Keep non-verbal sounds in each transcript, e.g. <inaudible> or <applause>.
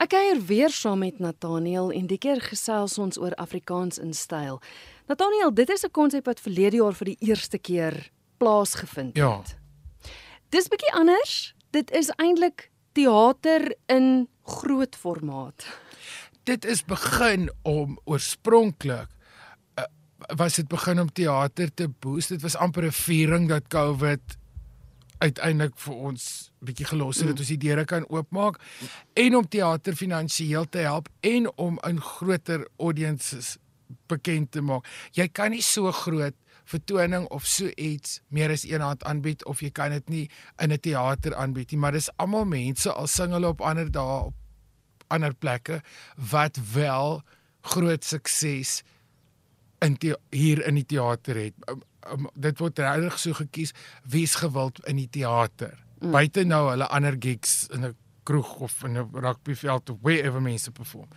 Ek kuier weer saam met Nathaniel en die keer gesels ons oor Afrikaans in styl. Nathaniel, dit is 'n konsep wat verlede jaar vir die eerste keer plaasgevind het. Ja. Dis bietjie anders. Dit is eintlik teater in groot formaat. Dit is begin om oorspronklik uh, was dit begin om teater te boost. Dit was amper 'n viering dat COVID uiteindelik vir ons bietjie gelos het mm. dat ons die deure kan oopmaak en om teater finansiëel te help en om in groter audiences bekend te maak. Jy kan nie so groot vertoning of so iets meer as een hand aanbied of jy kan dit nie in 'n teater aanbied nie, maar dis almal mense al sing hulle op ander dae op ander plekke wat wel groot sukses in die, hier in die teater het. Um, dit word regtig so gekies wie's gewild in die teater. Mm. Buite nou hulle ander gigs in 'n kroeg of in 'n rugbyveld of wherever mense perform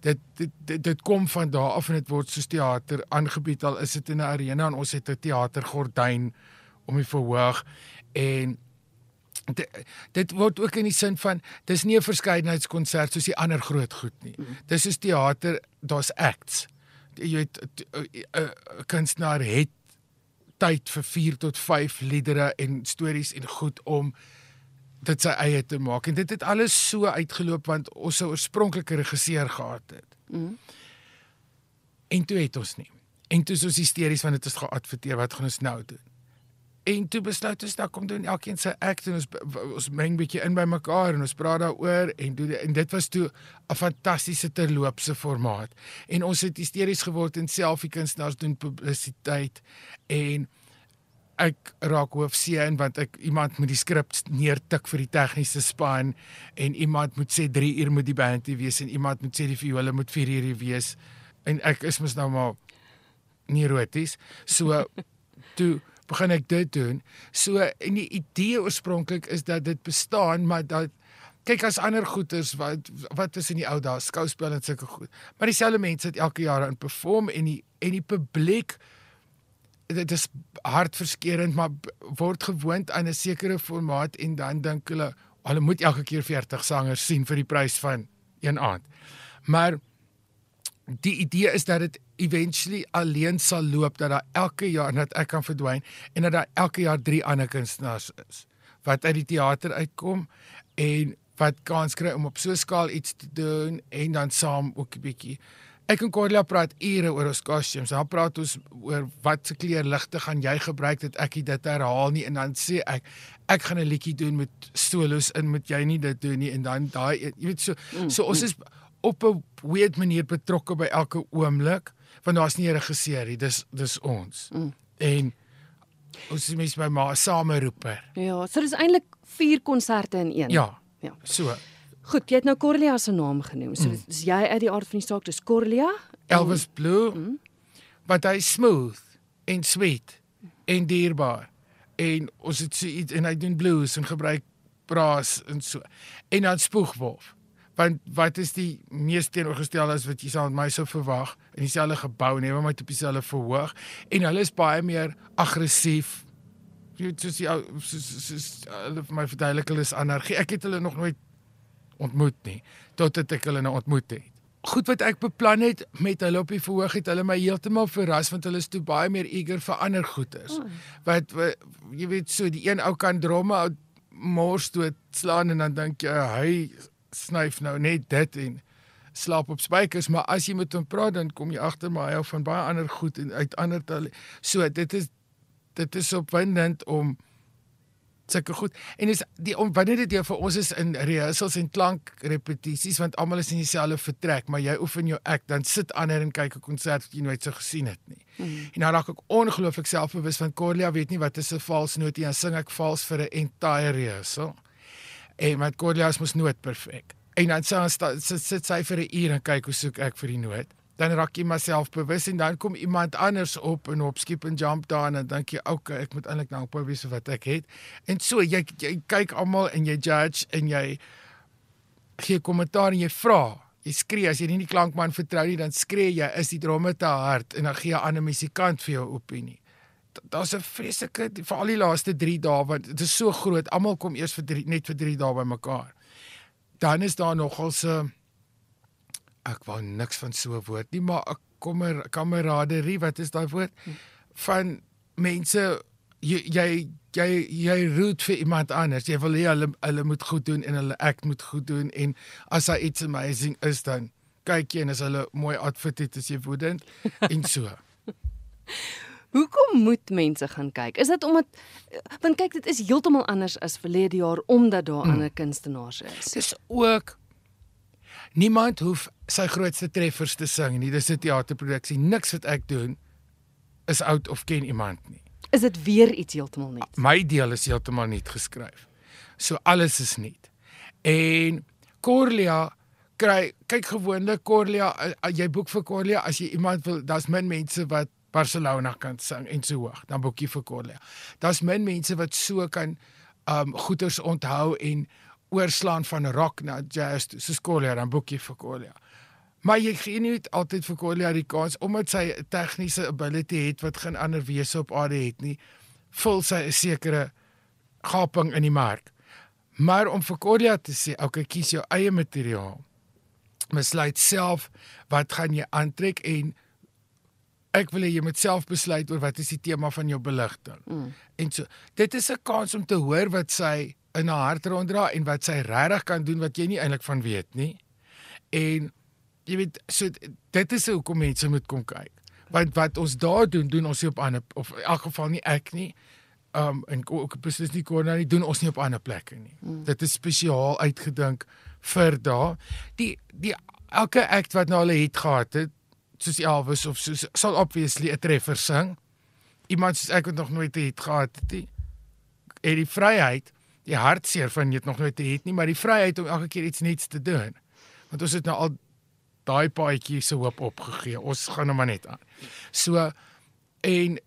dit dit dit, dit kom van daar af en dit word soos teater aangebied al is dit in 'n arena en ons het 'n teatergordyn om die verhoog en dit, dit word ook in die sin van dis nie 'n verskeidenheidskonsert soos die ander groot goed nie. Mm. Dis is teater, daar's acts. Jy weet 'n kunstenaar het tyd vir 4 tot 5 liedere en stories en goed om dit sy eie te maak en dit het alles so uitgeloop want ons sou oorspronklike regisseur gehad het. Mm. En toe het ons nie. En toe is ons hysteries want dit is geadverteer wat gaan ons nou doen? En toe besluit ons dat kom doen elkeen sy act en ons ons meng bietjie in by mekaar en ons praat daaroor en doen en dit was toe 'n fantastiese terloopse formaat. En ons het hysteries geword en selfie kunstenaars doen publisiteit en ek raak hoofseë in want ek iemand moet die skrip neertik vir die tegniese span en iemand moet sê 3 uur moet die band hier wees en iemand moet sê die viole moet 4 uur wees. En ek is mos nou maar neuroties. So toe begin ek dit doen. So en die idee oorspronklik is dat dit bestaan maar dat kyk as ander goeters wat wat is in die ou dae? Skouspel en sulke goed. Maar dieselfde mense het elke jaar in perform en die en die publiek dit is hartverskeurende maar word gewoond aan 'n sekere formaat en dan dink hulle hulle moet elke keer 40 sangers sien vir die prys van een aand. Maar die idee is dat dit eventually alleen sal loop dat daar elke jaar net ek kan verdwyn en dat daar elke jaar drie ander kunstenaars is wat uit die teater uitkom en wat kans kry om op so 'n skaal iets te doen en dan saam ook 'n bietjie Ek en Cordelia praat ure oor ons costumes. Dan praat ons oor wat se kleurligte gaan jy gebruik dat ek dit herhaal nie en dan sê ek ek gaan 'n liedjie doen met solos in met jy nie dit doen nie en dan daai jy weet so mm, so ons mm. is op 'n weird manier betrokke by elke oomblik want daar's nie 'n regisseur nie. Dis dis ons. Mm. En ons is mens by ma sameroeper. Ja, so dis eintlik vier konserte in een. Ja. Ja. So. Goed, jy het nou Corlia se naam genoem. So mm. is jy uit die aard van die saak, dis Corlia. Elvis en, Blue. Mm. But hy smooth en sweet en dierbaar. En ons het so iets en hy doen blues en gebruik braas en so. En dan spoegwolf. Want wat is die mees teenoorgestelde as wat jy sou met my sou verwag in dieselfde gebou en neem my op dieselfde verhoog en hulle is baie meer aggressief. Jy weet soos jy soos hulle vir my verduidelik hulle is anargie. Ek het hulle nog nooit ontmoet nie totdat ek hulle nou ontmoet het. Goed wat ek beplan het met hulle op die verhoog het hulle my heeltemal verras want hulle is toe baie meer eager vir ander goeders. Oh. Wat, wat jy weet so die een ou kan dromme mors toe slaan en dan dink jy hy snyf nou net dit en slaap op spykers maar as jy met hom praat dan kom jy agter maar hy hou van baie ander goed en uit ander tale. So dit is dit is opwindend om sulke goed. En is die wanneer dit vir ons is in rehearsals en klankrepetisies want almal is in dieselfde vertrek, maar jy oefen jou act, dan sit ander en kyk 'n konsert wat jy nooit so gesien het nie. Mm. En nou raak ek ongelooflik selfbewus van Corlia weet nie wat is 'n vals noot nie, dan sing ek vals vir 'n entire rehearsal. En met Corlia is mos noot perfek. En dan sit sit sy vir 'n uur en kyk hoe soek ek vir die noot dan raak jy myself bewus en dan kom iemand anders op en op skip en jump daar en dan dink jy okay ek moet eintlik nou op wys wat ek het. En so jy jy kyk almal en jy judge en jy gee kommentaar en jy vra jy skree as jy nie die klankman vertrou nie dan skree jy is die drome te hard? En dan gee 'n ander musikant vir jou opinie daar's 'n vreeslike vir al die laaste 3 dae want dit is so groot almal kom eers vir drie, net vir 3 dae bymekaar dan is daar nogal 'n ek wou niks van so 'n woord nie, maar 'n kommer kameraderie, wat is daai woord? Van mense jy jy jy jy root vir iemand anders. Jy wil hê hulle hulle moet goed doen en hulle act moet goed doen en as hy iets amazing is dan kyk jy en as hulle mooi outfit het, is jy woedend <laughs> en so. Hoekom moet mense gaan kyk? Is dit omdat want kyk dit is heeltemal anders as verlede jaar omdat daar hmm. ander kunstenaars is. Dis ook niemand hoef sy grootste treffers te sing nie. Dis 'n teaterproduksie. Niks wat ek doen is oud of ken iemand nie. Is dit weer iets heeltemal nuuts? My deel is heeltemal nuut geskryf. So alles is nuut. En Corlia kry kyk gewoonlik Corlia jy boek vir Corlia as jy iemand wil daar's min mense wat Barcelona kan sing en so hoog dan boek jy vir Corlia. Daar's min mense wat so kan um goeters onthou en oorslaan van rock na jazz soos Corlia dan boek jy vir Corlia. Maar jy gee nie altyd vir Corlia die kans omdat sy tegniese ability het wat geen ander wese op aarde het nie. Vul sy 'n sekere gaping in die mark. Maar om vir Corlia te sê, okay, kies jou eie materiaal besluit self wat gaan jy aantrek en ek wil hê jy moet self besluit oor wat is die tema van jou beligting. Mm. En so dit is 'n kans om te hoor wat sy in haar hart ronddra en wat sy regtig kan doen wat jy nie eintlik van weet nie. En jy weet so dit is hoekom mense moet kom kyk. Want wat ons daar doen, doen ons nie op ander of in elk geval nie ek nie. Um en ook presies nie kon nie doen ons nie op ander plekke nie. Mm. Dit is spesiaal uitgedink vir daai die die elke act wat nou al het gehad het soos Elvis of soos sal obviously 'n treffer sing. Iemand soos ek wat nog nooit het gehad het nie. Het die vryheid, die hartseer van jy het nog nooit het nie, maar die vryheid om elke keer iets nuuts te doen. Want ons het nou al daai paadjie se hoop opgegee. Ons gaan nou maar net aan. So en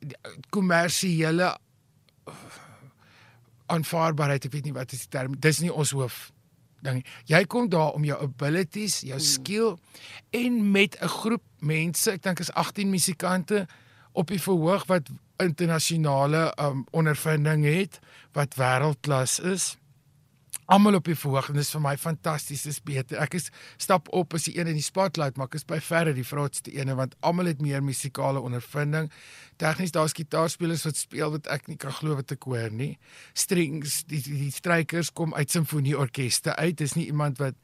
kommersiële aanvaarbaarheid, ek weet nie wat is die term. Dis nie ons hoof ding. Jy kom daar om jou abilities, jou hmm. skill en met 'n groep mense, ek dink is 18 musikante op die verhoog wat internasionale um, ondervinding het, wat wêreldklas is almal op die verhoog en dit is vir my fantasties dis beter. Ek is stap op as die een in die spotlight, maar ek is by verre die grootste ene want almal het meer musikale ondervinding. Tegnies daar's gitaarspelers wat speel wat ek nie kan glo wat ek hoor nie. Strings, die die, die strykers kom uit simfonieorkeste uit. Dis nie iemand wat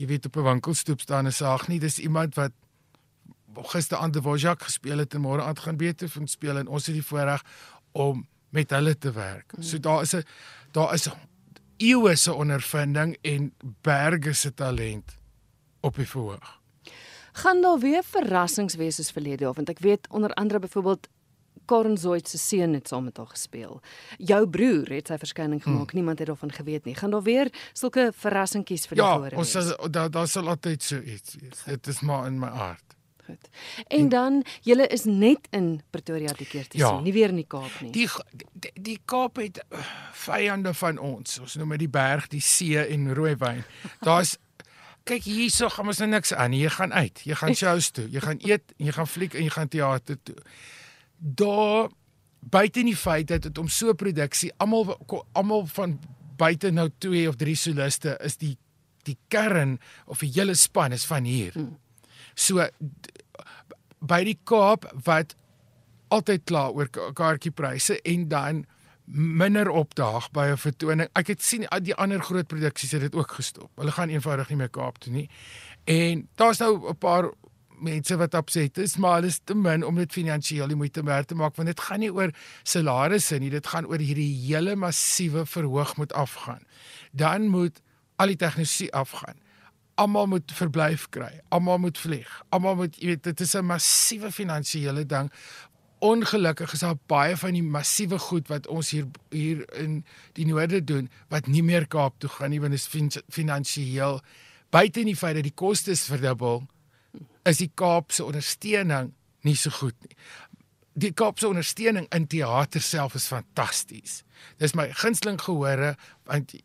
jy weet op 'n winkelstoep staan en saag nie. Dis iemand wat gister aan die Vojak gespeel het en môre aand gaan Beethoven speel en ons het die voorreg om met hulle te werk. So daar is 'n daar is eeue se ondervinding en berge se talent op die verhoog. Gaan daar weer verrassings wees soos verlede jaar want ek weet onder andere byvoorbeeld Karen Zoid se seun het saam met haar gespeel. Jou broer het sy verskyning gemaak. Hmm. Niemand het daarvan geweet nie. Gaan daar weer sulke verrassingkies vir die hore wees? Ja, ons daar daar sal altyd so iets wees. Dit is maar in my hart. Goed. En, en dan julle is net in Pretoria die keer te ja, sien, nie weer in die Kaap nie. Die die, die Kaap het uh, vyande van ons. Ons noem dit die berg, die see en rooiwyn. <laughs> Daar's kyk hierso gaan ons nou niks aan. Jy gaan uit. Jy gaan shows toe. Jy gaan eet, jy gaan fliek en jy gaan teater toe. Daar buite in die feit dat dit om so 'n produksie almal almal van buite nou twee of drie soliste is die die kern of die hele span is van hier. Hmm. So by die Kaap wat altyd kla oor kaartjiepryse en dan minder opdaag by 'n vertoning. Ek het sien die ander groot produksies het dit ook gestop. Hulle gaan eenvoudig nie meer Kaap toe nie. En daar's nou 'n paar mense wat opset is, maar hulle is te min om dit finansiëel die moeite werd te maak want dit gaan nie oor salarisse nie, dit gaan oor hierdie hele massiewe verhoog moet afgaan. Dan moet al die tegnologie afgaan almal moet verblyf kry. Almal moet vlieg. Almal moet jy weet dit is 'n massiewe finansiële ding. Ongelukkig is daar baie van die massiewe goed wat ons hier hier in die noorde doen wat nie meer Kaap toe gaan nie want dit is fin finansiëel buite in die feit dat die kostes verdubbel is die Kaap se ondersteuning nie so goed nie. Die Kaap se ondersteuning in teater self is fantasties. Dis my gunsteling gehore want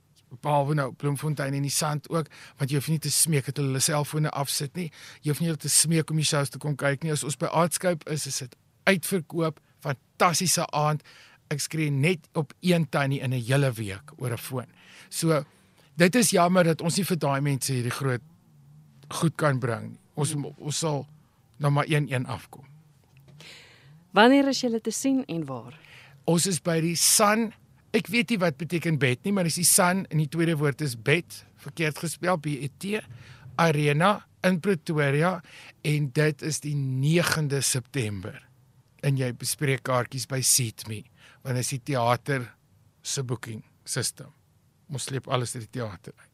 behalwe nou Bloemfontein en die Sand ook want jy hoef nie te smeek dat hulle selfone afsit nie jy hoef nie te smeek om die shows te kom kyk nie as ons by Artscape is is dit uitverkoop fantastiese aand ek skree net op een tannie in 'n hele week oor 'n foon so dit is jammer dat ons nie vir daai mense hierdie groot goed kan bring nie Ons ons sal nou maar 1-1 afkom. Wanneer is julle te sien en waar? Ons is by die Sun. Ek weet nie wat beteken bed nie, maar dis die Sun en die tweede woord is bed, verkeerd gespel B E T Arena in Pretoria en dit is die 9de September. En jy bespreek kaartjies by Seatme, want dit is die teater se booking system. Ons sleep alles uit die teater uit.